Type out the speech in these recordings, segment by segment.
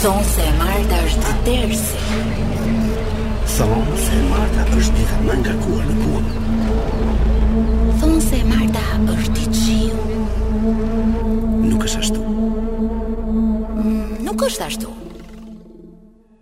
Thonë se e Marta është tersi. Thonë se e Marta është dita më e mangët në punë. Thonë se e Marta është e keqe. Nuk është ashtu. Mm, nuk është ashtu.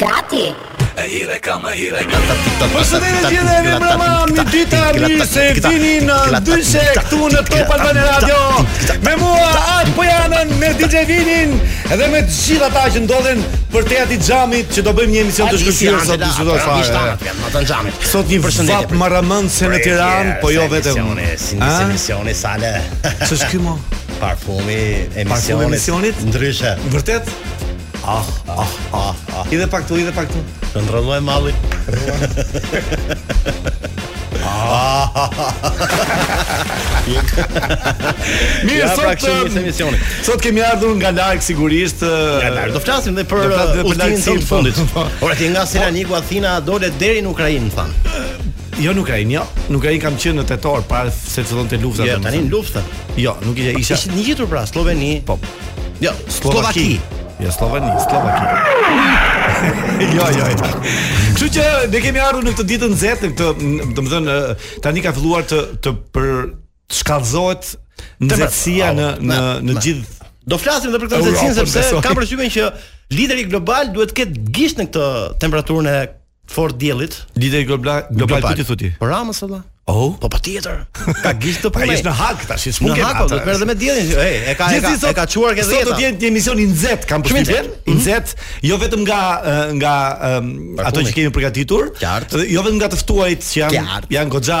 Gati! E hirë kam, e hirë kam Përshëndetje të gjithëve, mirëmbrëma, mirëdita, mirë se vini në Ndryshe këtu në Top Albania Radio Me mua, Art Pojanën, me DJ Vinin Edhe me të gjithë ata që ndodhen përtej atij xhamit Që do bëjmë një emision të shkëlqyer sot në shudoj fare Sot një vapë marramendëse në Tiranë, po jo vetëm Si një emisioni, sale Që shkymo? Parfumi, emisioni Parfumi, emisionit Ndryshe Vërtet? Ah, ah, ah, ah. I dhe pak tu, i dhe pak tu. Kontrolloj mallin. Mirë, ja, pra, sot um, emisioni. Sot kemi ardhur nga larg sigurisht. Uh, nga larg do flasim dhe për uh, udhëtimin tonë të fundit. Ore ti nga Selaniku, Athina dole deri në Ukrainë, thanë. Jo në Ukrainë, jo. Në Ukrainë kam qenë në tetor para se të fillonte lufta. Jo, tani lufta. Jo, nuk isha. Isha një tjetër pra, Slloveni. Po. Jo, Sllovaki. Jo, Slloveni, Sllovaki. jo, jo, jo. Kështu që ne kemi ardhur në këtë ditë të nxehtë, në këtë, domethënë tani ka filluar të të përshkallëzohet nxehtësia në në në gjithë Do flasim edhe për këtë nxehtësinë sepse kam përshtypjen që lideri global duhet të ketë gisht në këtë temperaturën e Fortë të diellit. Lideri global global po ti thotë. Po Ramës valla. Oh, po patjetër. Ka gisht në këtë punë. Është në hak tash, s'u ke atë. Do të merret dhe me diellin. Ej, e ka e ka, e ka çuar këtë jetë. Do të jetë një emision i nxehtë, kam përshtypjen. I mhm. nxehtë, jo vetëm nga nga ato që kemi përgatitur, jo vetëm nga të ftuarit që janë janë goxha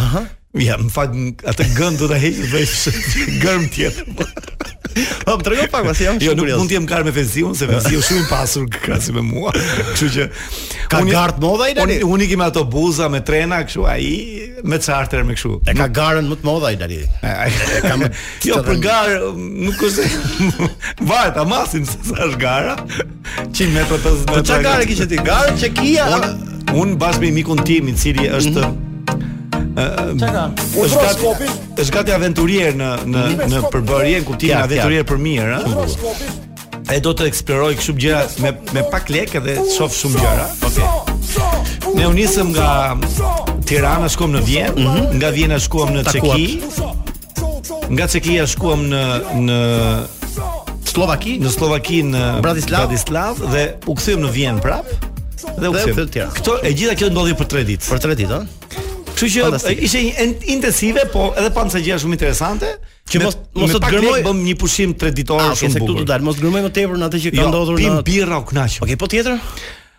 Aha. Ja, në fakt atë gjënë do ta heqë vesh herën tjetër. Po më trego pak pasi jam jo, shumë kurioz. Jo, mund të jem në garë me Fevziun, se Fevziu është shumë i pasur në krahasim me mua. Kështu që ka unë, gart moda i dali. Unë ik me ato busa me trena kështu, ai me charter me kështu. E ka garën më të moda i dali. E kam Jo, për garë nuk është. Varet, ta masim se sa është gara. 100 metra të zë. Po çka gare kishe ti? Garën Çekia. Unë bashkë me mikun tim i cili është mhm. Çka? Është gati. Është gati aventurier në në në përbërje, në kuptimin aventurier për mirë, ëh e do të eksplorojë shumë gjëra me me pak lekë dhe të shohë shumë gjëra. Okej. Okay. Ne u nisëm nga Tirana shkuam në Vjenë, mm -hmm. nga Vjena shkuam në Çeki. Nga Çekia shkuam në në Sllovaki, në Sllovaki në Bratislavë, Bratislavë dhe u kthyem në Vjenë prap. Dhe u kthyem në Tiranë. Këto e gjitha kjo ndodhi për 3 ditë. Për 3 ditë, ëh. Kështu që ishte intensive, po edhe pamë ca gjëra shumë interesante. Që mos mos të gërmoj bëmë një pushim 3 ditor ah, shumë bukur. Okej, se këtu do dal, mos gërmoj më tepër në atë që ka jo, ndodhur në. Jo, pimë birra u kënaqëm. Okej, po tjetër?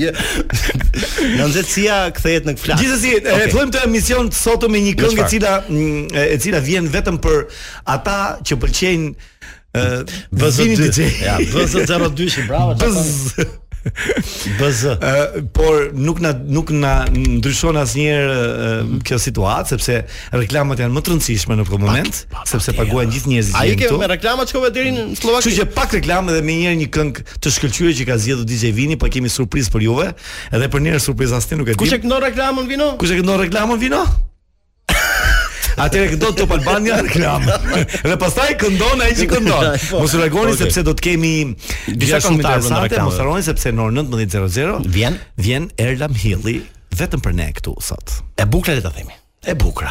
Jo. Nga nxehtësia kthehet në flakë. Gjithsesi, okay. E fillojmë këtë emision të sotëm me një këngë e cila mm, e cila vjen vetëm për ata që pëlqejnë Vinin DJ. Ja, Vëzë 02, shi bravo. Vëzë. Vëzë. Por nuk na nuk na ndryshon asnjëherë mhm. kjo situatë sepse reklamat janë më të rëndësishme në këtë moment, sepse paguajnë gjithë njerëzit. Aj, ti me reklamat shkove deri në Sllovaki. Kështu që pak reklamë dhe menjëherë një këngë Të shkëlqyer që ka zgjedhur DJ Vini, po kemi surprizë për juve, edhe për ne është surprizë asnjë nuk e di. Kush e këndon reklamën Vino? Kush e këndon reklamën Vino? Atëherë këndon Top Albania reklamë. Dhe pastaj këndon ai që këndon. Po. Mos u largoni okay. sepse do të kemi disa shumë interesante, mos harroni sepse në orën 19:00 vjen vjen Era Mëhilli vetëm për ne këtu sot. E bukur le të themi. E bukur.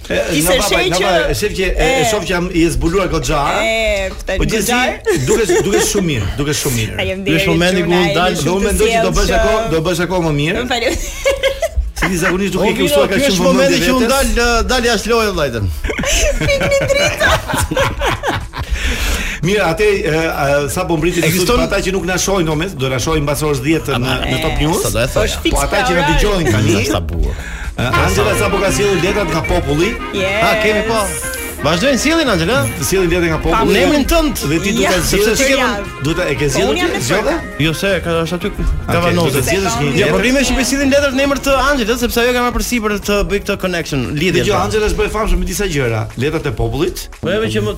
Ti se sheh që e shef që e shoh që jam i zbukuruar goxha. Po ti si dukesh, dukesh shumë mirë, dukesh shumë mirë. Në momentin kur unë dal, do mendoj që do bësh akoma, do bësh akoma më mirë. Faleminderit. Ti zakonisht duke ke ushtuar kaq shumë momentin që un dal dal jashtë lojë vllajtën. Fikni dritat. Mirë, atë sapo mbërriti të thotë ata që nuk na shohin në mes, do na shohin mbas orës 10 në në Top News. Po ata që na dëgjojnë tani, sa bukur. Angela sapo ka sjellë letrat nga populli. Yes. Ha kemi po. Vazhdojnë sjellin Angela, sjellin letrat nga populli. Në emrin tënd dhe ti duhet ta sjellësh ti. Duhet ta kesh sjellë ti. Zgjodhe? Jo se ka është aty. Ka vënë të sjellësh një. Ja problemi është që po sjellin letrat në emër të Angelës sepse ajo ka marrë përsipër të bëjë këtë connection lidhje. Dgjoj Angela është bërë e famshme me disa gjëra, letrat e popullit. Po edhe që më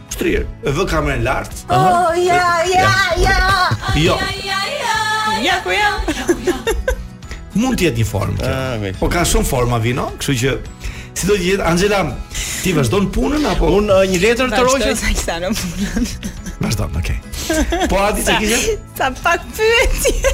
Shtrirë, e vë kamerën lart. Oh, ja, ja, ja. Jo. Ja, ku jam? Mund të jetë një formë kjo. Ah, po ka shumë forma Vino, kështu që si do të jetë Angela, ti vazhdon punën apo un uh, një letër të re sa ishe në punën. Vazhdon, okay. Po a di çka kishe? Sa pak pyetje.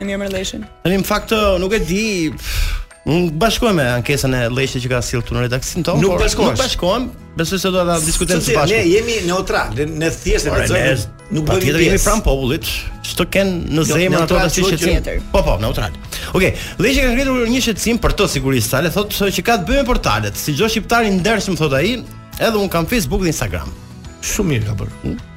Në mirë me Lleshin. Tani në fakt nuk e di, Nuk bashkohem me ankesën e Lleshit që ka sjellë këtu në redaksinë tonë. Nuk bashkohesh. Nuk bashkohem. Besoj se do ta diskutojmë së bashku. Ne jemi neutral, ne, ne thjesht e lexojmë. Nuk bëjmë pjesë. Jemi pranë popullit, ç'të kenë në zemër ato të thjesht që Po po, neutral. Okej, okay. Lleshi ka ngritur një shqetësim për të sigurisht, sa le thotë që ka të bëjë me portalet. Si çdo shqiptar i ndershëm thotë ai, edhe un kam Facebook dhe Instagram. Shumë mirë ka bërë. Hm?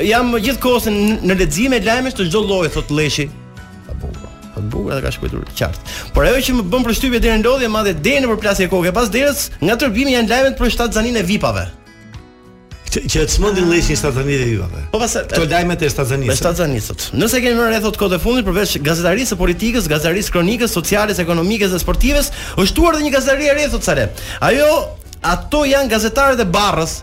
Jam gjithë kohës në lexim e lajmesh të çdo lloji, thotë Lleshi. Sa bukur. Sa bukur e ka shkruar qartë. Por ajo që më bën përshtypje deri në lodhje madje deri në përplasje koke pas derës, nga tërbimi janë lajmet për shtatzaninë e VIP-ave. Që që të smundin Lleshin shtatzanitë e VIP-ave. Po pas këto lajmet e shtatzanisë. Për shtatzanitë. Nëse keni vënë re thotë kohët e fundit përveç gazetarisë së politikës, gazetarisë së kronikës, sociales, ekonomikës dhe sportives, është shtuar edhe një gazetari e re thotë Sale. Ajo ato janë gazetarët e barrës,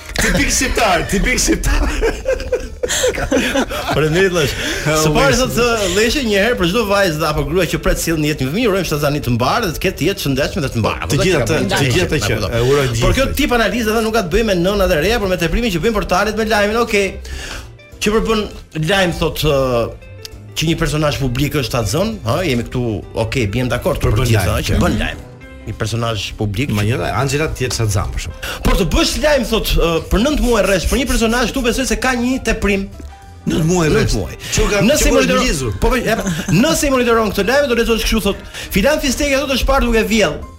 Tipik shqiptar, tipik shqiptar. Faleminderit Llesh. Së pari thotë Lleshi një herë për çdo vajzë apo grua që pret të sjellë në jetë një fëmijë, urojmë shtatzani të mbarë dhe të ketë jetë të shëndetshme dhe të mbarë. Të gjitha të, të gjitha të që. E uroj gjithë. Por kjo tip analize nuk ka të bëjë me nënat e reja, por me teprimin që bëjnë portalet me lajmin. Okej. Që përbën lajm thotë që një personazh publik është shtatzën, ha, jemi këtu, ok, biem dakord për të gjitha, që bën lajm. Një personazh publik. Ta zëmë Angela ti është shtatzën për shkak. Por të bësh lajm thotë për 9 muaj rresht për një personazh unë besoj se ka një teprim. 9 muaj rresht. Nëse më lëvizur. Po, po nëse monitoron këtë lajm do lexosh kështu thotë. Filan Fisteka thotë është parë duke vjell.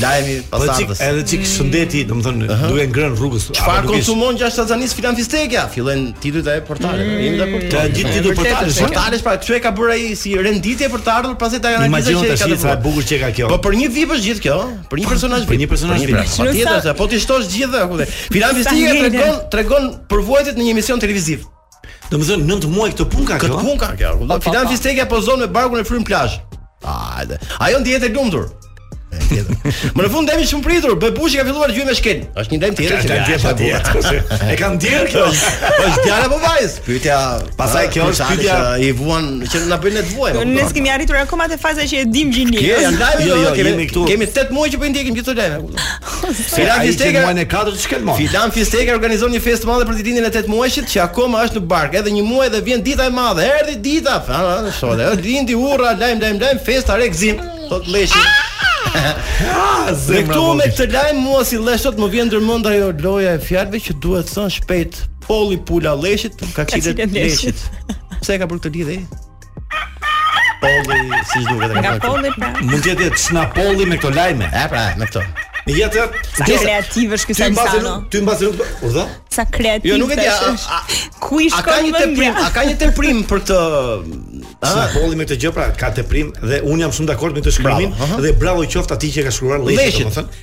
lajmi pasardhës. Edhe çik mm. shëndeti, domethënë uh -huh. duke ngrënë rrugës. Çfarë konsumon gjatë shtatzanisë filan fistekja? Fillojnë titujt e portaleve. Mm. Jemi dakord. Të gjithë titujt portalit, portalesh pra ky e ka bërë ai si renditje për të ardhur pastaj te analiza që ka dhënë. Imagjino sa punë që ka kjo. Po për një vip është gjithë kjo, për një personazh, për një personazh vip. Patjetër, po ti shtosh gjithë, ku the. Filan fistekja tregon tregon për vuajtjet në një emision televiziv. Domethënë, nëntë muaj këtë punë ka kjo? Këtë punë ka kjo, kupton? Filan Fistekja pozon me barkun e fryrë në plazh. Hajde. Ajo ndihet e lumtur. Më në fund lajmi i shumëpritur, Bebushi ka filluar ta gjuajë me shkelm. Është një lajm tjetër që ka dhënë tjetër. E ka ndier kjo. Është djalë apo vajzë? Pyetja, pastaj kjo është pyetja i vuan që na bën të vuajmë. Po. Ne s'kemi arritur akoma te faza që e dimë gjininë. Jo, janë lajme, jo, jo, jemi këtu. Kemi 8 muaj që po i ndjekim gjithë lajme. Filan Fisteka muajin e katërt shkelmon. Filan Fisteka organizon një festë të madhe për ditëlindjen e 8 muajshit që akoma është në bark. Edhe një muaj dhe vjen dita e madhe. Erdhi dita. Oh, lindi urra, lajm lajm lajm, festë hare gëzim. Thotë Lleshi. Ah, dhe këtu me këtë lajm mua si Llesh thotë më vjen ndërmend ajo loja e fjalëve që duhet thënë shpejt. Polli pula Lleshit, kaçile të leshit. Pse ka për këtë lidhje? Polli, siç duket nga polli pra. Mund të jetë ç'na polli me këto lajme. E pra, me këto. Për jetë sa kreativ është ky Salsano. Ty mos nuk t'u dha? Sa kreativ. Jo, nuk e di. Ku i shkon një teprim? A ka një teprim për të Ç'na polli me këtë gjë pra, ka teprim dhe unë jam shumë dakord me këtë shkrimin dhe bravo qoftë atij që e ka shkruar Lleshi, domethënë.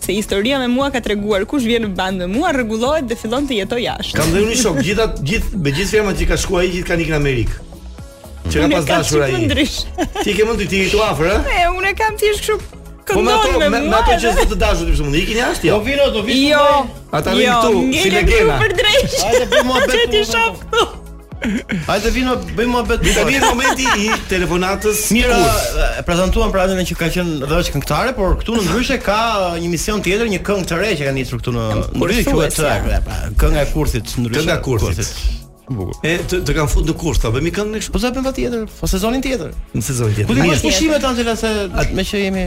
Se historia me mua ka treguar kush vjen në bandë me mua rregullohet dhe fillon të jetojë jashtë. Kam dhe unë një shok, gjithë gjithë me gjithë femrat që ka shkuar ai gjithë kanë ikur në Amerikë. Që ka pas dashur ai. Ti ke mund ti i thua afër, ë? E unë kam thjesht kështu po me ato, me, me ato që zë të dashur të mund ikin jashtë jo. Po Vino, do vish. Jo. Ata vin jo, këtu si legena. Hajde për muhabet. Ti shoh këtu. Hajde Vino bëjmë muhabet. Tani është momenti i telefonatës. Mira, e prezantuam pra Adina që ka qenë dhe është këngëtare, por këtu në Ndryshe ka një mision tjetër, një këngë të re që kanë nisur këtu në Ndryshe quhet Tërë. Pra, kënga e kurthit ndryshe. Kënga e kurthit. Bukur. E të, të kanë futur në kurth, ta bëjmë këngë nesh. Po s'e bën patjetër, po sezonin tjetër. Në sezonin tjetër. Po ti kush pushime tani se meqë jemi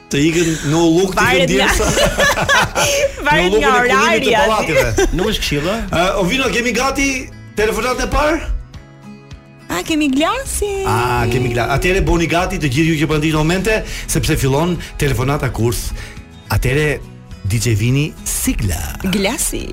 Të ikën në ulluk të ikën djersa. Varet nga orari. Nuk është këshilla. O Vino kemi gati telefonatën e parë? A kemi glasi? A kemi glasi? Atëre boni gati të gjithë ju që po ndiqni momente sepse fillon telefonata kurth. Atëre DJ Vino sigla. Glasi.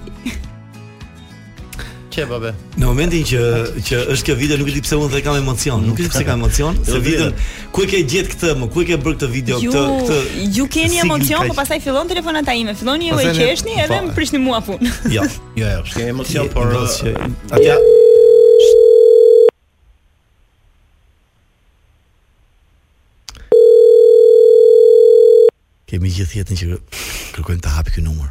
Çe babe. Në momentin që që është kjo video nuk e di pse unë dhe kam emocion, nuk e di pse kam emocion, se video ku e ke gjet këtë, mo ku e ke bër këtë video këtë këtë. Ju keni emocion, po pastaj fillon telefonata ime, filloni ju e qeshni edhe më prishni mua fun. Jo, jo, jo, s'ke emocion, por ja Kemi gjithë jetën që kërkojmë ta hapi këtë numër.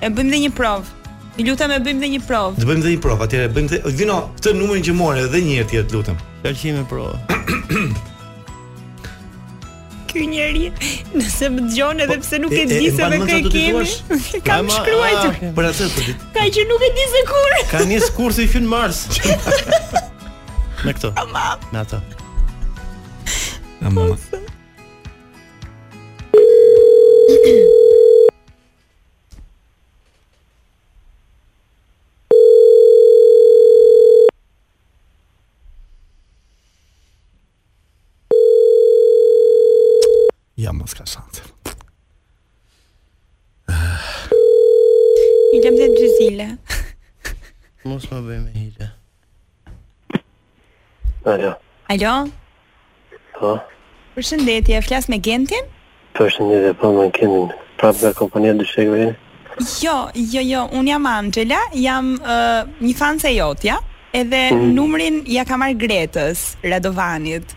E bëjmë dhe një provë. Ju lutem e bëjmë dhe një provë. Të bëjmë dhe një provë, atëherë bëjmë dhe Vino këtë numrin që morë edhe një herë tjetër, lutem. Ja edhe një provë. Ky njeri, nëse më dëgjon edhe po, pse nuk e di se me kë kemi, i kam shkruajtur. Për atë për ditë. Ka që nuk e di se kur. Ka një kurth që në mars. Me këto. Me ato. Amë. Ja, mos ka shanse. I lem dhe gjyzile. Mos më bëjmë hile. Alo. Alo. Po. Përshëndetje, flas me Gentin? Përshëndetje, po me Gentin. Prapë nga kompania e dyshekëve. Jo, jo, jo, un jam Anxhela, jam uh, një fanse e jotja, edhe mm. numrin ja kam marr Gretës Radovanit.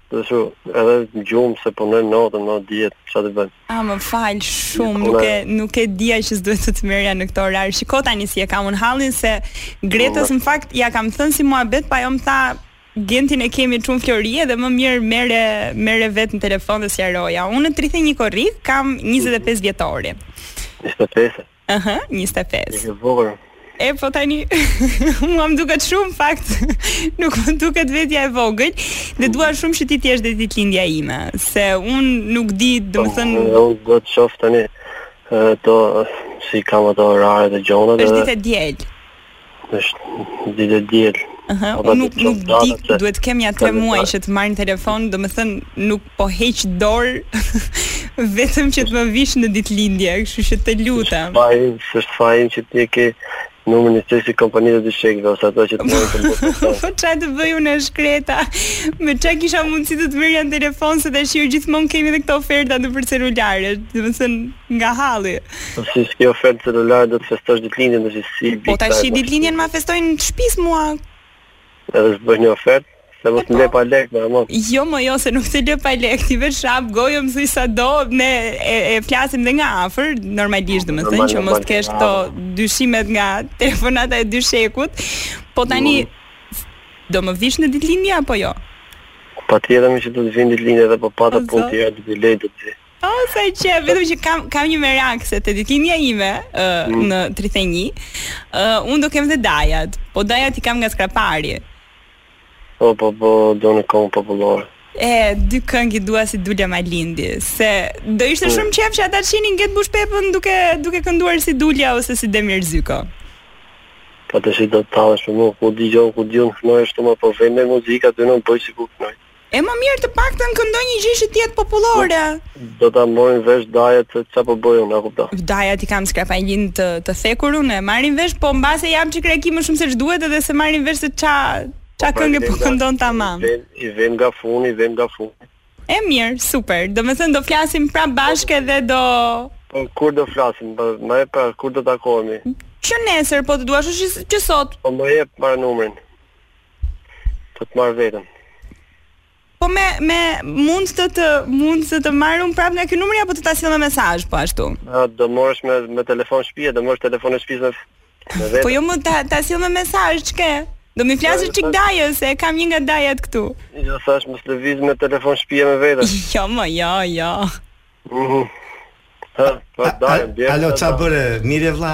Isha edhe në gjumë se punojmë natën me djemtë, çfarë të bëjmë? A, më fal shumë, nuk e nuk e dija që s'duhet të të merrja në këtë orar. Shiko tani si e kam unë hallin se Gretës në fakt ia kam thënë si muhabet, po jo më tha Gentin e kemi shumë flori edhe më mirë merre merre vetë në telefon dhe sqaroja. Unë në 31 korrik kam 25 vjetorin. 25. Aha, 25. Je e vogël. E po tani mua më duket shumë në fakt. Nuk më duket vetja e vogël. Dhe dua shumë që ti të jesh te ditëlindja ime, se unë nuk di, domethënë, po, unë do të shoh tani si i kam ato oraret e gjërat. Është ditë e diel. Është ditë e diel. Aha, unë nuk nuk di, duhet të kem ja 3 muaj që të marr në telefon, domethënë nuk po heq dorë vetëm që të më vish në ditëlindje, kështu që të lutem. Po s'është faji im që ti e ke numrin njësoj si kompanitë e dyshekëve ose ato që të mund të bëjë. Po ça të bëj unë e shkreta. Me ça kisha mundësi të të merrja në telefon se tashi gjithmonë kemi edhe këto oferta nëpër celulare. Domethënë Nga halli. Po si s'ke ofertë celular do të festosh ditëlindjen tash si big time. Po tash ditëlindjen ma festojnë në shpi mua. Edhe s'bën një ofertë? Se mos të lë pa lek mo aman. Jo mo jo se nuk të lë pa lek ti veç hap gojën thuj sa do ne e flasim dhe nga afër normalisht domethënë që mos të kesh këto dyshimet nga telefonata e dyshekut po tani do më vish në ditëlindje apo jo? Patjetër që do të vij në ditëlindje edhe po pata punë të tjera do t'i lë do të Oh sa qejf, vetëm që kam kam një merak se te ditëlindja ime ë mm. në 31, ë unë do kem dhe dajat. Po dajat i kam nga skrapari. Po po po, duan këngë popullore. E, dy këngë i dua si Dule Malindi, se do ishte mm. shumë qejf që ata ta shihnin Gent Bushpepën duke, duke kënduar si Dulja ose si Demir Zyko. Po tashi do tallen shumë, ku di gjë, ku di unë të këndoj, është të më përfejnë po me muzika, dy në bëjë sikur këndoj. E më mirë të paktën këndo një gjë që të jetë popullore. Nuk do ta morrin vesh dajat se ça po bëj unë, a kupton. Dajat i kam skraparllinj të të thekur unë, e marrin vesh, po mbase jam një çik raki më shumë seç duhet edhe s'e marrin vesh se ça po ça pra, këngë po këndon tamam. I vjen i vjen nga funi, i vjen nga funi. E mirë, super. Domethënë do flasim pra bashkë dhe do... Po, kur do flasim, po, më thuaj pra, kur do takohemi? Që nesër, po të duash edhe që sot. Po më jep pra numrin. Të të marr vetë. Po me me mund të të mund të të marr unë prapë nga ky numri apo të ta sjell me mesazh po ashtu. Jo, do marrësh me me telefon shtëpie, do marrësh telefonin e shtëpisë me vete. Po jo mo ta ta sjell me mesazh ç'ke. Do m'i flasësh çik dajës se kam një nga dajat këtu. Jo, thashë mos lëviz me telefon shtëpie me vete. jo, mo jo, jo. Mhm. Ha, po dajë, dajë. Alo, ça bëre? Mirë vlla.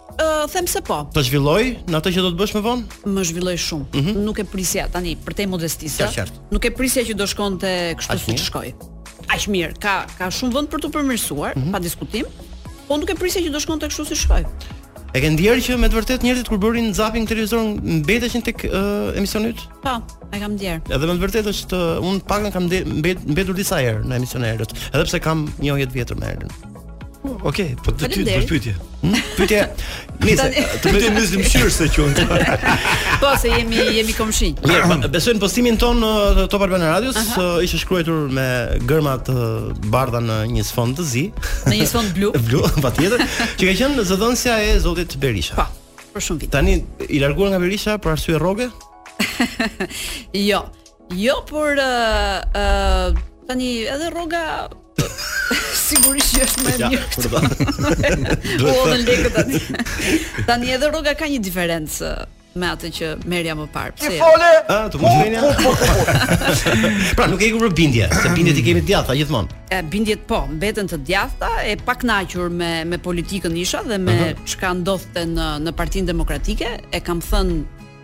Uh, them se po. Të zhvilloi në atë që do të bësh më vonë? Më zhvilloi shumë. Mm -hmm. Nuk e prisja tani përtej modestisë. Ja, Nuk e prisja që do shkonte kështu siç shkoi. Aq mirë, ka ka shumë vend për të përmirësuar, mm -hmm. pa diskutim. Po nuk e prisja që do shkonte kështu si shkoi. E ke ndier që me të vërtetë njerëzit kur bënin zapping në televizor mbeteshin tek uh, emisioni yt? Po, e kam ndier. Edhe me të vërtetë është uh, unë për vete kam mbet, mbetur disa herë në emisionin tënd, edhe pse kam një jetë vjetër më herën. Ok, po të ty për pyetje. Hm? Pyetje. Nëse të pyetën me zymshyrë se qun. Po se jemi jemi komshin. Mirë, po, besojnë postimin tonë në uh, Top Albania Radios, uh, ishte shkruajtur me gërma të bardha në një sfond të zi. Në një sfond blu. blu, patjetër. Që ka qenë zëdhënësja e zotit Berisha. Po. Për shumë vite. Tani je larguar nga Berisha për arsye rroge? jo. Jo, por ë uh, uh, tani edhe rroga sigurisht që është më e mirë. Për ta. Po në lekë tani. Tani edhe rroga ka një diferencë me atë që merrja më parë. Pse? Ti fole? Ë, të mos vjen. Po, po, po, pra, nuk e ke për bindje, se bindjet i kemi të djathta gjithmonë. E bindjet po, mbeten të djathta, e pakënaqur me me politikën isha dhe me çka ndodhte në në Partinë Demokratike, e kam thënë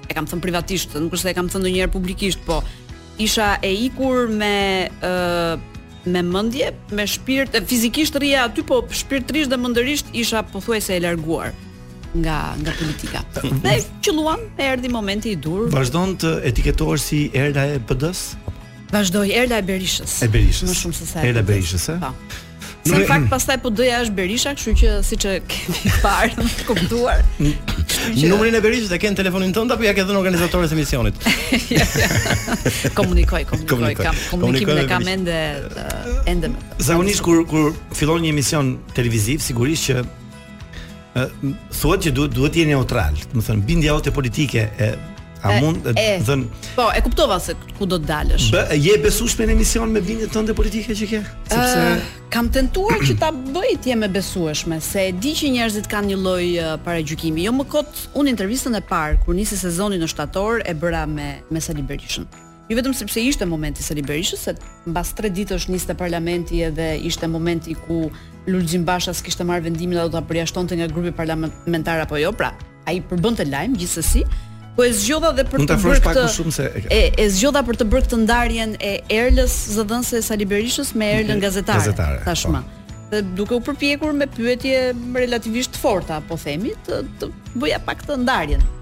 e kam thënë privatisht, nuk është se e kam thënë ndonjëherë publikisht, po isha e ikur me ë uh, me mendje, me shpirt, fizikisht rrija aty, po shpirtërisht dhe mendërisht isha pothuajse e larguar nga nga politika. Dhe qëlloi, erdhi momenti i dur. Vazhdon të etiketohesh si Erla e PD-së? Vazhdoj Erla e Berishës. E Berishës. Më shumë se sa. Erla e Berishës, ëh. Po. Se në fakt pastaj PD-ja është Berisha, kështu që siç e kemi parë, kuptuar. Numrin e Berishës e ke në telefonin tënd apo ia ke dhënë organizatorës së emisionit? komunikoj, komunikoj, kam komunikimin e kam ende ende. Zakonisht kur kur fillon një emision televiziv, sigurisht që thuhet që duhet duhet të jesh neutral, domethënë bindja jote politike e a e, mund të thën Po, e kuptova se ku do të dalësh. Bë, je e besueshme në emision me bindjen tënde politike që ke? Sepse uh, kam tentuar që ta bëj të jem më e besueshme, se e di që njerëzit kanë një lloj uh, paragjykimi. Jo më kot, unë intervistën e parë kur nisi sezoni në shtator e bëra me me Sali Berishën. Jo vetëm sepse ishte momenti i Sali Berishës, se mbas 3 ditësh niste parlamenti edhe ishte momenti ku Lulzim Basha s'kishte marrë vendimin a do ta përjashtonte nga grupi parlamentar apo jo, pra ai përbënte lajm gjithsesi, po e zgjodha dhe për të bërë këtë shumë se e, e zgjodha për të bërë këtë ndarjen e Erlës zëdhënëse e Sali Berishës me Erlën gazetare, gazetare tashmë. Po. Dhe duke u përpjekur me pyetje relativisht të forta, po themi, të, të bëja pak këtë ndarjen.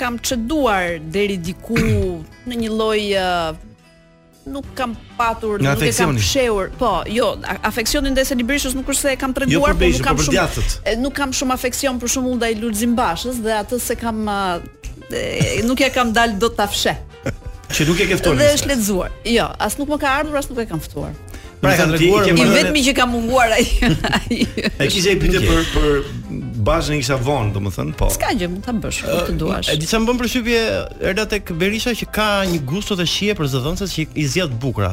kam ceduar deri diku në një lloj nuk kam patur, nuk e kam fshehur. Po, jo, afeksionin ndaj Sali Berishës nuk është se e kam jo, treguar, jo, por nuk kam po shumë nuk kam shumë afeksion për shembull ndaj Lulzim Bashës dhe atë se kam nuk ia kam dalë dot ta fsheh. Që nuk e ke ftuar. Dhe është lexuar. Jo, as nuk më ka ardhur, as nuk e kam ftuar. Pra ka qenë i vetmi që ka munguar ai. Ai kishte një pyetje për për bazën e kisha vonë, domethënë, po. S'ka gjë, mund ta bësh, kur të duash. E di sa më bën përshtypje Era tek Berisha që ka një gusto dhe shije për zëdhënëse që i zgjedh të bukura.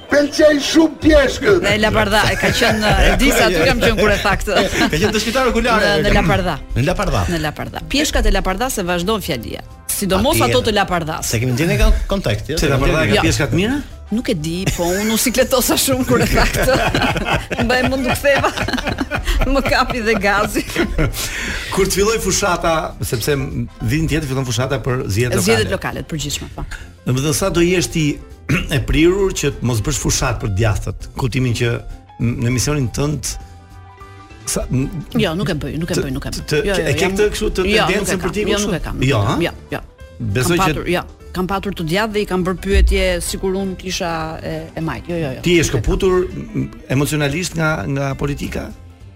Pëlqej shumë pjeshkët. Në Lapardha e ka qenë e di se aty kam qenë kur e tha këtë. Ka qenë dëshmitar okulare. Në, në Lapardha. Në Lapardha. Në Lapardha. Pjeshkat e Lapardhasë vazhdon fjalia. Sidomos ato të Lapardhasë. Se kemi nxjerrë nga konteksti. Se Lapardha ka pjeshka të mira? Nuk e di, po unë u sikletosa shumë kur e tha këtë. Mbaj mend u ktheva, më kapi dhe gazi. kur të fillojë fushata, sepse vitin tjetër fillon fushata për zgjedhjet lokale. Zgjedhjet lokale, përgjithshme, po. Domethënë sa do jesh ti e prirur që të mos bësh fushatë për djathtët, kuptimin që në emisionin tënd sa Jo, nuk e bëj, nuk e bëj, nuk e bëj. Jo, jo, e ke këtë kështu të jo, tendencën për ti kështu? Jo, nuk e kam. Jo, jo, jo. Besoj që jo, kam patur të djathtë dhe i kam bërë pyetje sikur unë isha e, e majtë. Jo, jo, jo. Ti je shkëputur emocionalisht nga nga politika?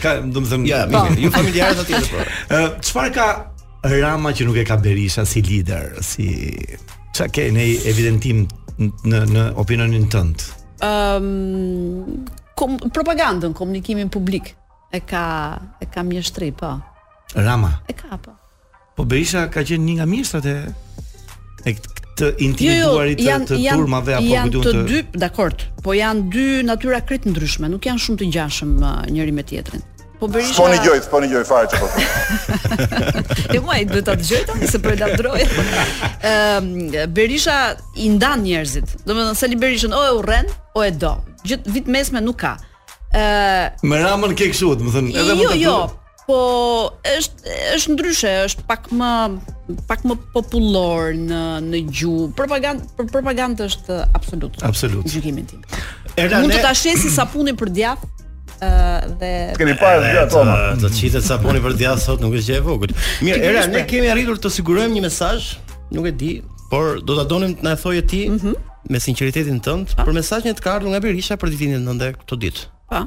Ka, do të them, ja, mirë, jo familjarë të tjerë po. Ë, çfarë ka Rama që nuk e ka Berisha si lider, si ça ke në evidentim në në opinionin tënd? Ëm um, kom, propagandën, komunikimin publik e ka e ka mjeshtri, po. Rama. E ka po. Po Berisha ka qenë një nga mjeshtrat e e të intimiduarit jo, jo, të, të jan, turmave apo kujtun të dy, dakor, po janë dy natyra krejt ndryshme, nuk janë shumë të ngjashëm uh, njëri me tjetrin. Po Berisha Po ngjoj, po ngjoj fare çfarë po. Jo, më duhet ta dëgjoj tani se po e lavdroj. Ëm Berisha i ndan njerëzit. Domethënë Sali Berishën o e urren, o e do. Gjë të mesme nuk ka. Ë Me Ramën ke kështu, domethënë edhe jo, mund të Jo, jo. Po është është ndryshe, është pak më pak më popullor në në gjuhë. Propagandë për propagandë është absolut. Absolut. Gjykimin tim. Era mund të ta shesi sapunin për djath ë dhe keni parë gjë ato. Do të shitet sapuni për djath sot nuk është gjë e vogël. Mirë, era ne kemi arritur të sigurojmë një mesazh, nuk e di, por do ta donim të na e thoje ti mm -hmm. me sinqeritetin tënd ah. për mesazhin e të ardhur nga Berisha për ditëlindje këto ditë. Po.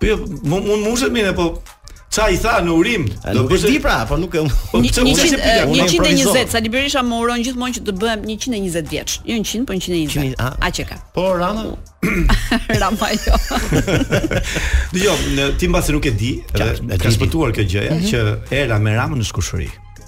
Po jo, mund mund mushet mine, po ça i tha në urim? A, Nuk e bësh- di pra, po nuk e Po Një- pse unë ishe 100, pilak? eh, unë 120, improvizova. Sali Berisha më uron gjithmonë që të bëhem 120 vjeç. Jo 100, po 120. Qeni- a. Aq e ka. Po Rama, Rama jo. Dgjoj, në- ti mbase nuk e di, dhe e ka di, shpëtuar kjo gjëja që era me Ramën janë kushërinj.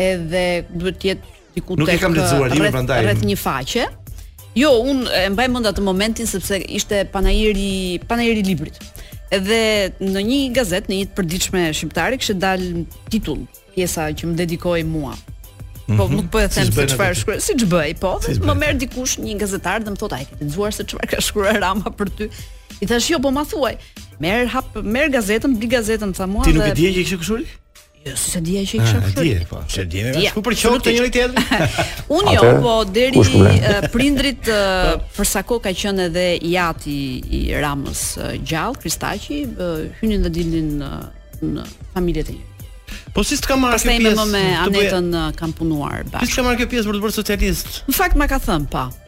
edhe duhet të jetë diku tek Nuk e kam lexuar librin prandaj. Rreth një faqe. Jo, unë e mbaj mend atë momentin sepse ishte panairi, panairi i librit. Edhe në një gazetë, në një të përditshme shqiptare kishte dalë titull, pjesa që më dedikoi mua. Po mm -hmm. nuk po e them se çfarë shkruan, siç bëj, po, si më merr dikush një gazetar dhe më thotë a e ke lexuar se çfarë ka shkruar Rama për ty. I thashë jo, po ma thuaj. Merr hap, merr gazetën, bli gazetën tha mua. Ti nuk e di që kishte kështu? Jo, s'e di që isha ah, kështu. Po, s'e di. Ku për qoftë të njëri tjetrin? Unë jo, po deri prindrit për sa kohë ka qenë edhe i ati i Ramës gjallë, Kristaqi, hynin dhe dilnin në familjet e njëri. Po si s'ka marrë pjesë? Pastaj më me Anetën kam punuar bashkë. Si s'ka marrë pjesë për të bërë socialist? Në fakt ma ka thënë, po.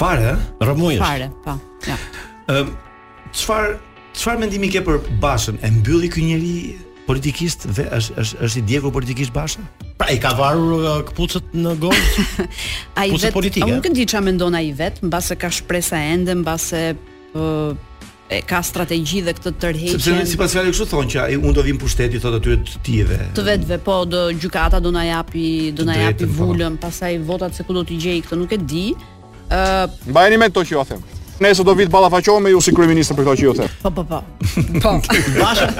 Fare, ë? Rrëmujësh. Fare, po. Ja. Ëm çfarë çfarë mendimi ke për Bashën? E mbylli ky njeri politikisht dhe është është është i djegur politikisht Basha? Pra i ka varur uh, këpucët në gozhdë. Këpucët politike. Unë nuk e di çfarë mendon ai vetë, mbase ka shpresa ende, mbase ë e ka strategji dhe këtë tërheqje. Sepse vetë sipas fjalës kështu thonë që ai unë do vij në pushtet i thotë atyre të tijve. Të vetëve, po do, gjykata do na japi, do na japi po. vulën, pastaj votat se ku do t'i gjej këtë nuk e di. Ë uh, Mbajeni mend këto që ju them. Se do vij të ballafaqohem me ju si kryeministër për këto që ju them. Po po po. Po. Bashëm.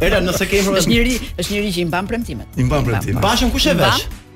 Era nëse ke Është njeri, është njeri që i mban premtimet. I mban premtimet. Bashën kush e merr vesh?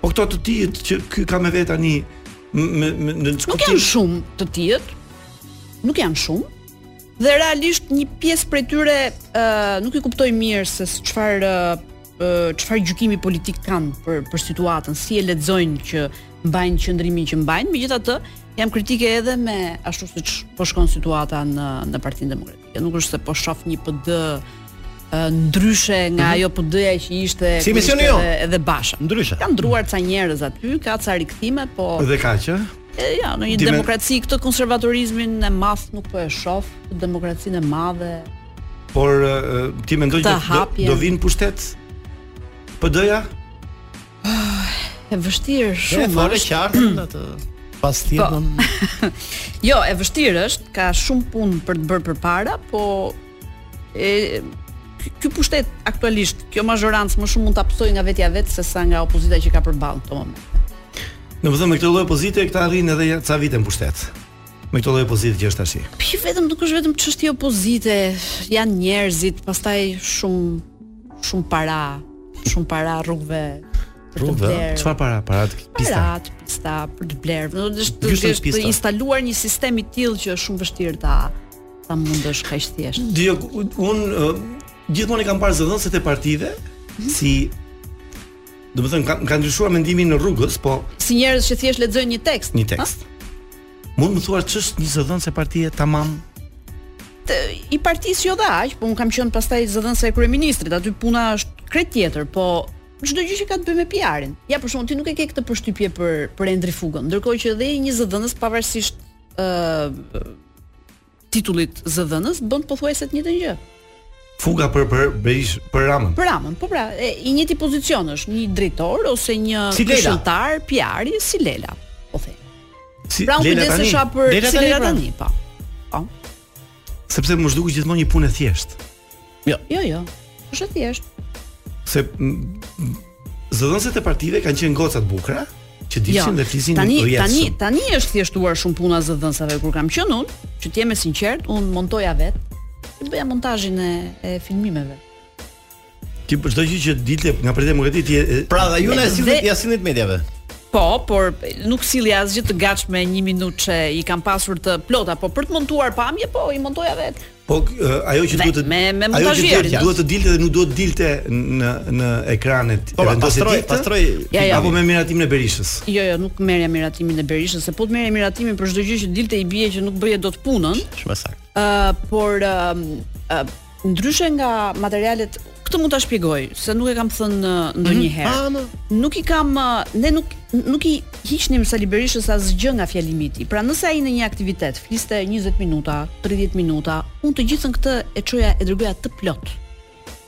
Po këto të tijët që ky ka me vete tani me me në ç'kuptim. Nuk janë shumë të tijët. Nuk janë shumë. Dhe realisht një pjesë prej tyre uh, nuk i kuptoj mirë se çfarë uh, çfarë uh, gjykimi politik kanë për për situatën, si e lexojnë që mbajnë qëndrimin që mbajnë, megjithatë jam kritike edhe me ashtu siç po shkon situata në në Partinë Demokratike. Kjo nuk është se po shof një PD ndryshe nga mhm. ajo PD-ja që ishte kur ishte edhe Basha. Ndryshe. Ka ndruar ca njerëz aty, ka ca rikthime, po Dhe kaq. Jo, në një Dime... demokraci këtë konservatorizmin e madh nuk po e shof, demokracinë e madhe. Por ti mendon që do, do vijë në pushtet PD-ja? E vështirë shumë. Ne fare qartë atë pas tjetër. Po. jo, e vështirë është, ka shumë punë për të bërë përpara, po e ky pushtet aktualisht, kjo mazhorancë më shumë mund ta pësojë nga vetja e vet se sa nga opozita që ka përballë në këto momente. Në vëzhgim me këtë lloj opozite këta rrinë edhe ca vite në pushtet. Me këtë lloj opozite që është tash. Po vetëm nuk është vetëm çështje opozite, janë njerëzit, pastaj shumë shumë para, shumë para rrugëve për të blerë. Çfarë para? Para të pista. Para të pista për të blerë. Do të thotë të jesh të instaluar një sistem i tillë që është shumë vështirë ta ta mundësh kaq thjesht. Dio, un gjithmonë kam parë zëdhënëset e partive mhm. si domethënë kanë kanë ndryshuar mendimin rrugës, po si njerëz që thjesht lexojnë një tekst. Një tekst. Mund më thuash ç'është një zëdhënëse partie tamam i partisë jo dhe aq, po un kam qenë pastaj zëdhënëse e kryeministrit, aty puna është krejt tjetër, po çdo gjë që ka të bëjë me PR-in. Ja për shembull ti nuk e ke këtë përshtypje për për Endri Fugën, ndërkohë që edhe një zëdhënës pavarësisht ë uh, titullit zëdhënës bën pothuajse të njëjtën gjë. Fuga për për Berishën, për Ramën. Për Ramën, po pra, e, i njëjti pozicion është një drejtor ose një si këshilltar PR-i si Lela, po them. Si pra, Lela tani. Pra, për Lela tani, pra. tani, po. Po. Sepse më është dukur gjithmonë një punë e thjeshtë. Jo. Jo, jo. Është thjesht. Se zëdhënësit e partive kanë qenë goca të bukura, që dilshin jo. dhe flisin tani, i Tani, tani është thjeshtuar shumë puna e zëdhënësave kur kam qenë unë, që të jem e sinqert, unë montoja vet, e bëja montazhin e, e filmimeve. Ti për çdo gjë që dilte nga pritet më gati ti. Pra, dhe ju na sillit ja sillit mediave. Po, por nuk sillja asgjë të gatshme 1 minutë se i kam pasur të plota, po për të montuar pamje, po i montoja vet. Po ajo që duhet të ajo që duhet, duhet të dilte dhe nuk duhet të dilte në në ekranet po, vendoset ti pastaj ja, ja, apo me miratimin e Berishës. Jo, jo, nuk merrja miratimin e Berishës, se po të merrja miratimin për çdo gjë që dilte i bie që nuk bëje dot punën. Shumë saktë. Ë, uh, por ë uh, uh, ndryshe nga materialet Këtë mund ta shpjegoj, se nuk e kam thënë uh, ndonjëherë. Mm -hmm. Nuk i kam uh, ne nuk nuk i hiqnim Sali Berishës asgjë nga fjalimi i tij. Pra nëse ai në një aktivitet fliste 20 minuta, 30 minuta, unë të gjithën këtë e çoja e dërgoja të plot.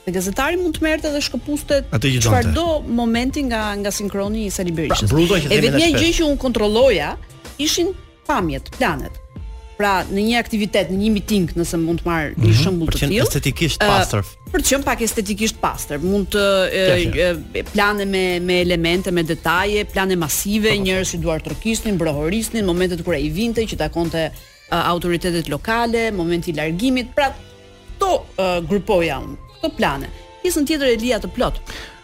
Dhe gazetari mund të merrte dhe shkëpuste çfarëdo momenti nga nga sinkroni i Sali Berishës. Pra, e vetmja gjë që un kontrolloja ishin pamjet, planet. Pra në një aktivitet, në një meeting, nëse mund të marr një mhm, shembull të tillë, estetikisht pastër. Për të qenë pak estetikisht pastër, mund të e, plane me me elemente, me detaje, plane masive, po, po. njerëz që duartrokisnin, brohorisnin, momentet kur ai vinte që takonte autoritetet lokale, momenti i largimit, pra këto uh, grupoja unë, këto plane. Pjesën tjetër e lija të plot.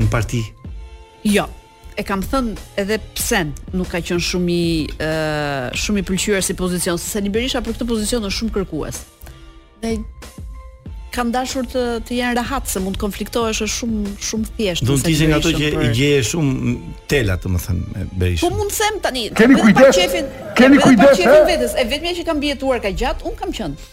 në parti. Jo, e kam thënë edhe pse nuk ka qenë shumë i ë shumë i pëlqyer si pozicion, se Sali Berisha për këtë pozicion është shumë kërkues. Dhe kanë dashur të të jenë rehat se mund të konfliktohesh është shumë shumë thjesht. Do të ishin nga ato që i gjeje shumë tela, domethënë me Berishën. Po mund të them tani, qejfin, qejfin vetes, e vetmja që kam mbijetuar kaq gjatë, un kam qenë.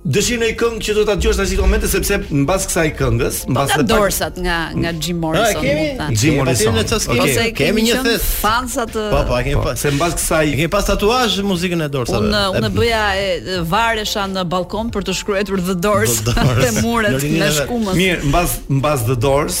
Dëshirë në një këngë që do ta dëgjosh në këto momente sepse mbas kësaj këngës, po mbas The Doors-at nga nga Jim Morrison. Kemi Jim Morrison. Ose kemi një thes fansa të Po, po, kemi po. se mbas kësaj kemi pas tatuazh muzikën e Doors-ave. Unë unë bëja varesha në balkon për të shkruar The Doors te muret me shkumës. Mirë, mbas mbas The Dors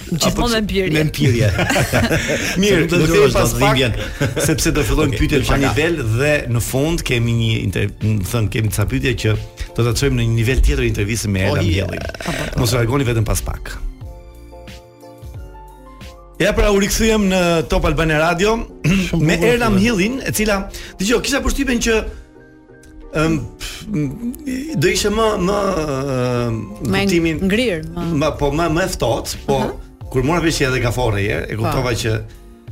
Gjithmonë me mpirje. Me mpirje. Mirë, do ta dëgjojmë pas pak sepse do fillojmë okay, pyetjet pa nivel dhe në fund kemi një inter... domethënë kemi disa pyetje që do ta çojmë në një nivel tjetër intervistën me Erla Mëhillin. Mos u largoni vetëm pas pak. Ja pra u rikthyem në Top Albania Radio me Erla Mëhillin, e cila dëgjoj kisha përshtypjen që Ëm do ishte më në kuptimin ngrirë, më po më më e ftohtë, po uh -huh. kur mora vesh që është edhe Gaforre, e kuptova po. që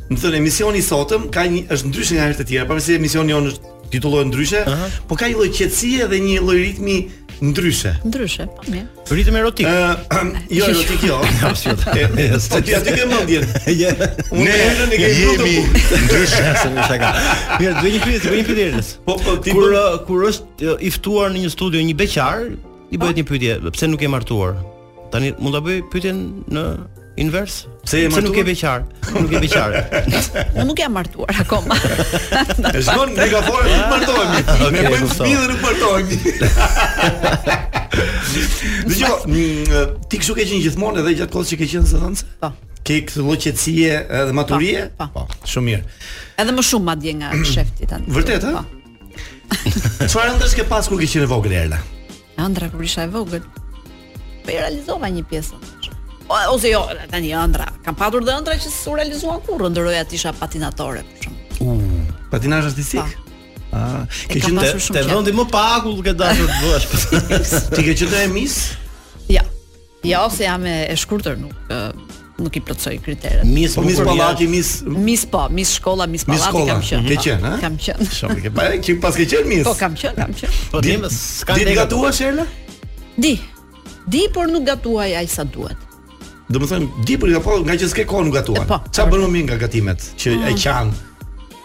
domethënë emisioni i sotëm ka një është ndryshe nga herët e tjera, pavarësisht emisioni jonë është titullohet ndryshe, uh -huh. po ka një lloj qetësie dhe një lloj ritmi Ndryshe. Ndryshe, po mirë. Ritëm erotik. Ë, jo erotik jo. Po ti aty ke mendjen. Ne ne ke jemi ndryshe se bëj shaka. Mirë, do një pyetje, do një pyetje. Po po ti kur kur është i ftuar në një studio një beqar, i bëhet një pyetje, pse nuk je martuar? Tani mund ta bëj pyetjen në invers? Pse je martuar? nuk je beqar. Nuk je beqar. Unë nuk jam martuar akoma. E shkon ne ka fare nuk martohemi. Ne bëjmë fëmijë nuk martohemi. Dhe jo, ti kështu ke qenë gjithmonë edhe gjatë kohës që ke qenë zëdhënëse? Po. Ke këtë lloj qetësie dhe maturie? Po, po. po. Shumë mirë. Edhe më shumë madje nga ç'jam tani. Vërtet, ha? Po. Çfarë ëndrrash ke pas kur ke qenë e vogël Erla? Ëndrra kur isha e vogël. Po i realizova një pjesë. O, ose jo, tani ëndrra. Kam patur dhe ëndrra që s'u realizuan kurrë, ëndërroja të isha patinatore për shembull. U, uh, patinazh artistik. Po. Ah, ke qenë te, te vendi më pa akull ke dashur të bësh. Ti ke qenë te mis? Jo. Jo, se jam e, e shkurtër, nuk ë, nuk i plotësoj kriteret. Mis Po mis bukur, pallati, mis Mis po, mis shkolla, mis mis pallati shkolla. kam qenë. Ke po. qenë, ha? Kam qenë. Shumë ke pa, që pas ke qenë mis. Po kam qenë, kam qenë. Po Di- dim s'ka Di të negatë. gatuash Erla? Di. Di, por nuk gatuaj aq sa duhet. Domethënë, di për nga po, nga që s'ke kohë nuk gatuan. E po. Çfarë bën më mirë nga gatimet që e qan?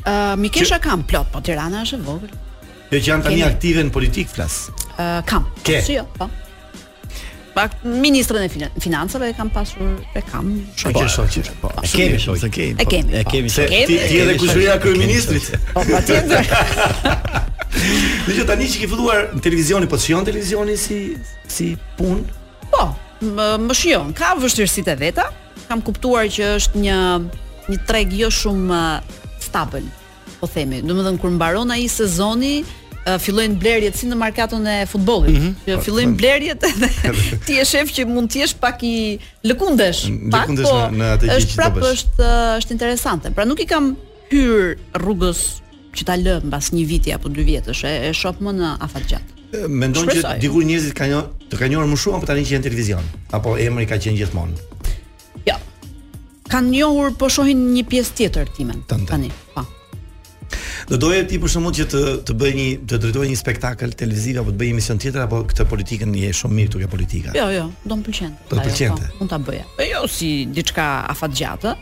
Ë uh, Mikesha kam plot, po Tirana është e vogël. Jo që janë tani aktive në politikë flas. Ë uh, kam. Ke. Si jo, po. Po ministren e finan financave e kam pasur e kam shumë. Po, shoqë. Po, e kemi shoqë. E kemi. E po. kemi. E kemi. Se ti je edhe kushërira e kryeministrit. Po, patjetër. Dhe që tani që ke filluar në televizion, po të shijon televizioni si, si punë? Po, më, më shijon, ka vështirësitë e veta, Kam kuptuar që është një një treg jo shumë uh, stabil, po themi. Domethënë kur mbaron ai sezoni, uh, fillojnë blerjet si në markaton e futbollit. Mm -hmm. Që fillojnë po. blerjet edhe ti e shef që mund të jesh pak i lëkundshëm. Pak lëkundshëm po, në, në atë gjë që do bësh. Është prapë është uh, është interesante. Pra nuk i kam hyr rrugës që ta lë mbas një viti apo dy vjetësh e, e shoh më në afatgjat. Mendon që dikur njerëzit kanë të kanë njohur më shumë apo tani që je në televizion, apo emri ka qenë gjithmonë. Jo. Kanë njohur po shohin një pjesë tjetër timen tani. tani. Po. Do doje ti për shembull që të të bëje një të drejtoje një spektakël televiziv apo të bëje emision tjetër apo këtë politikën je shumë mirë te politika. Jo, jo, do të pëlqen. Do të pëlqente. Po, mund ta bëja. Po jo si diçka afatgjatë.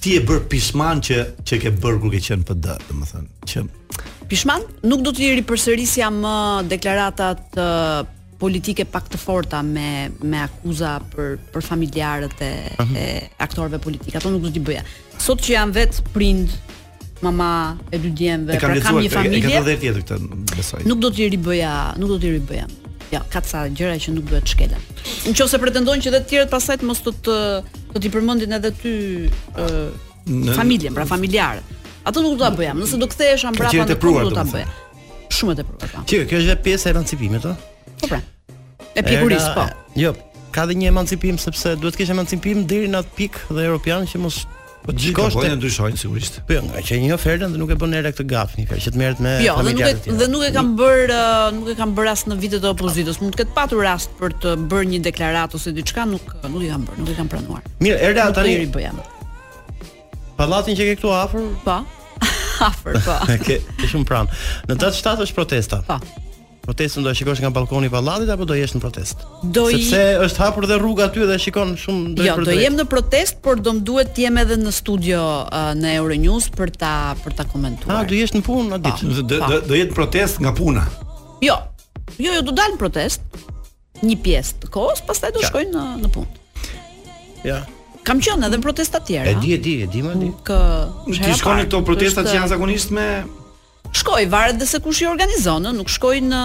Ti je bër pishman që që ke bër kur ke qenë PD, domethënë, që Pishman, nuk do t'i ripërsërisja më deklaratat uh, politike pak të forta me me akuza për për familjarët e, uh mhm. -huh. e aktorëve politikë. Ato nuk do t'i bëja. Sot që jam vetë prind, mama e dy djemve, pra kam një familje. E kam ndryshe këtë, besoj. Nuk do t'i ribëja, nuk do t'i ribëja. Ja, jo, ka ca gjëra që nuk duhet shkelur. Nëse pretendojmë që dhe të tjerët pastaj të mos të të të t'i përmendin edhe ty ë në... familjen, pra familjarë. Ato nuk do t'i bëja, nëse do kthehesha pra, mbrapa nuk do ta bëja. Shumë e tepruar. Po. Kjo, kjo është edhe pjesë e emancipimit, ëh. Po pra. E pjekuris, po. Jo, ka dhe një emancipim sepse duhet të kesh emancipim deri në atë pikë dhe europian që mos Po të shikosh ta ndryshojnë sigurisht. Po jo, nga që një ofertën dhe nuk e bën njeri këtë gafë një herë që të merret me jo, dhe nuk e dhe nuk e kam bër uh, nuk e kam bër as në vitet e opozitës. Mund të ketë patur rast për të bërë një deklaratë ose diçka, nuk Po nuk e kam bërë, nuk e kam pranuar. Mirë, Erda tani. Nuk e bëja. Pallatin që ke këtu afër? Po. Afër, po. Ke ke shumë pranë. Në datë 7 është protesta. Po. Protestën do e shikosh nga balkoni i pallatit apo do jesh në protestë? Do i Sepse është hapur dhe rruga aty dhe shikon shumë drejt Jo, për drejt do jem në protestë, por do më duhet të jem edhe në studio uh, në Euronews për ta për ta Ah, komentuar. do jesh në punë atë ditë. Do do- do jetë protestë nga puna. Jo. Jo, jo, do dal në protestë. Një pjesë të kohës, pastaj do shkoj në në punë. Ja. Kam qenë edhe në protesta të tjera. E di, e di, e di, e di. Kë Ti shkon në këto protesta që janë zakonisht me Shkoj, varet dhe se kush i organizon, në, nuk shkoj në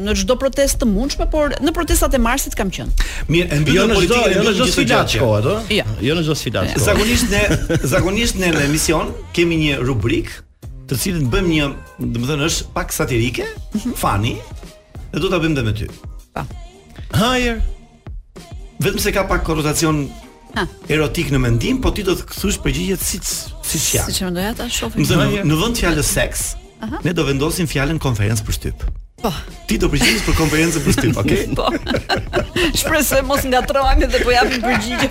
në çdo protestë të mundshme, por në protestat e marsit kam qenë. Mirë, e mbyllë jo në çdo, jo në çdo sfidat shkohet, ëh? Jo. jo në çdo sfidat. Jo. Zakonisht ne, zakonisht ne në emision kemi një rubrik të cilën bëjmë një, domethënë është pak satirike, mhm. funny, Dhe do ta bëjmë dhe me ty. Po. Hajer. Vetëm se ka pak korrelacion erotik në mendim, po ti do të kthesh përgjigjet siç siç janë. Siç mendoj, ta shohim. Do në, në vend të fjalës seks, Aha. ne do vendosim fjalën konferencë për shtyp. Po. Ti do përgjigjesh për konferencën për shtyp, okay? Po. Shpresoj mos ngatrohemi dhe po japim përgjigje.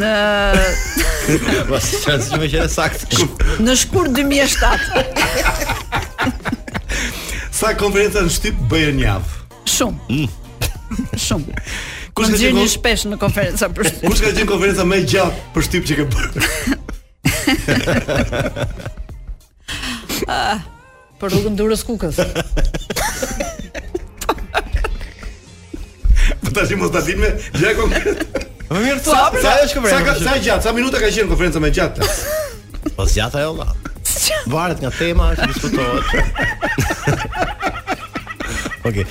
Në Po çfarë s'më qenke saktë. në shkurt 2007. Sa konferenca për shtyp bëje në javë. Shumë. Shumë. Kush Kush ka qenë më shpesh në konferenca për shtyp. Kush ka qenë konferenca më e gjatë për shtyp që ke bërë? Ah, për rrugën Durrës Kukës. Po tash mos ta dimë, ja kom. Më mirë të sa, sa është këpër? Sa, sa gjatë, sa minuta ka qenë konferenca më e gjatë? Po zgjat ajo valla. Varet nga tema që diskutohet. Okej.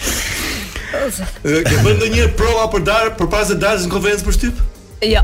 Ke bërë ndonjë provë përpara, përpara se të dalësh në konferencë për shtyp? Jo.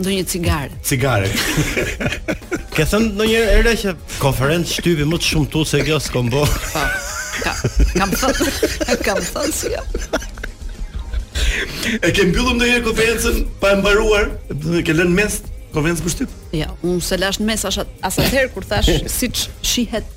ndonjë cigare. Cigare. Ke thënë ndonjëherë që konferencë shtypi më të shëmtuar se kjo s'kam bë. Po. Ka, kam thënë, kam thënë si jo. E ke mbyllur ndonjëherë konferencën pa e mbaruar? Domethënë ke lënë në mes konferencën për shtyp? Jo, unë s'e lash në mes as atëherë kur thash siç shihet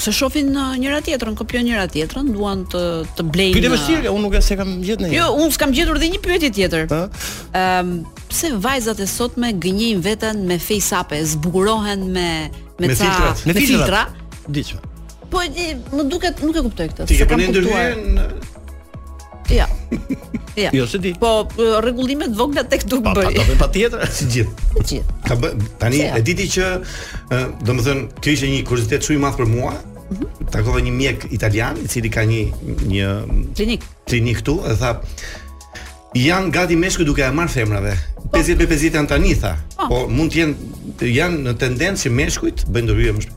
Se shohin uh, njëra tjetrën, kopjojnë njëra tjetrën, duan të të blejnë. Pyetje uh, vështirë, unë nuk e, s'e kam gjetur ndonjë. Jo, unë kam gjetur dhe një pyetje tjetër. Ëm, ehm, um, pse vajzat e sotme gënjejnë veten me FaceApp, zbukurohen me me, me filtra, me filtra? Diçka. Po më duket nuk e kuptoj këtë. Ti ke bërë ndërhyrje Jo. Ja. Jo, s'e di. Po rregullime të vogla tek-tuk bëj. Po, po, patjetër, si të gjithë. Të gjithë. Ka bë, tani e di ti që, domethënë, kjo ishte një kuriozitet shumë i madh për mua. Mhm. Takova një mjek italian, i cili ka një një klinikë. Klinikë këtu, dhe tha, janë gati meshkujt duke ua marrë femrave. 50 me 50 janë tani tha. Po. po mund të jenë janë në tendencë që meshkujt bëjnë ndërhyrje më shpejt.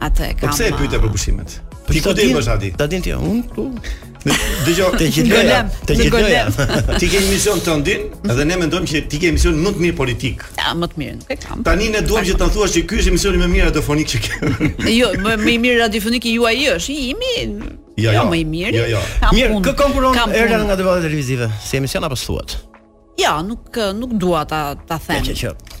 Atë e kam. Po pse e pyete për pushimet? Po ti ku do t'i bësh aty? Ta din ti, unë këtu. Dëgjo, të gjithë Të gjithë Ti ke emisionin tëndin, edhe ne mendojmë që ti ke emisionin më të mirë politik. Ja, më të mirë, nuk e kam. Tani ne duam që të thuash që ky është emisioni më i mirë radiofonik që ke. Jo, më më i mirë radiofonik i juaj është, i imi. Jo, jo, jo, më i mirë. Jo, jo. Mirë, kë konkuron Era nga debatet televizive? Si emision po thua? Ja, nuk nuk dua ta ta them. Ja, që, që.